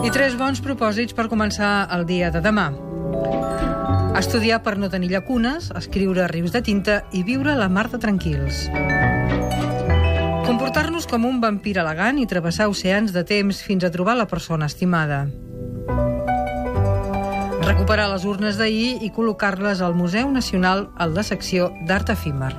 I tres bons propòsits per començar el dia de demà. Estudiar per no tenir llacunes, escriure rius de tinta i viure la mar de tranquils. Comportar-nos com un vampir elegant i travessar oceans de temps fins a trobar la persona estimada. Recuperar les urnes d'ahir i col·locar-les al Museu Nacional, al de secció d'Art Efímer.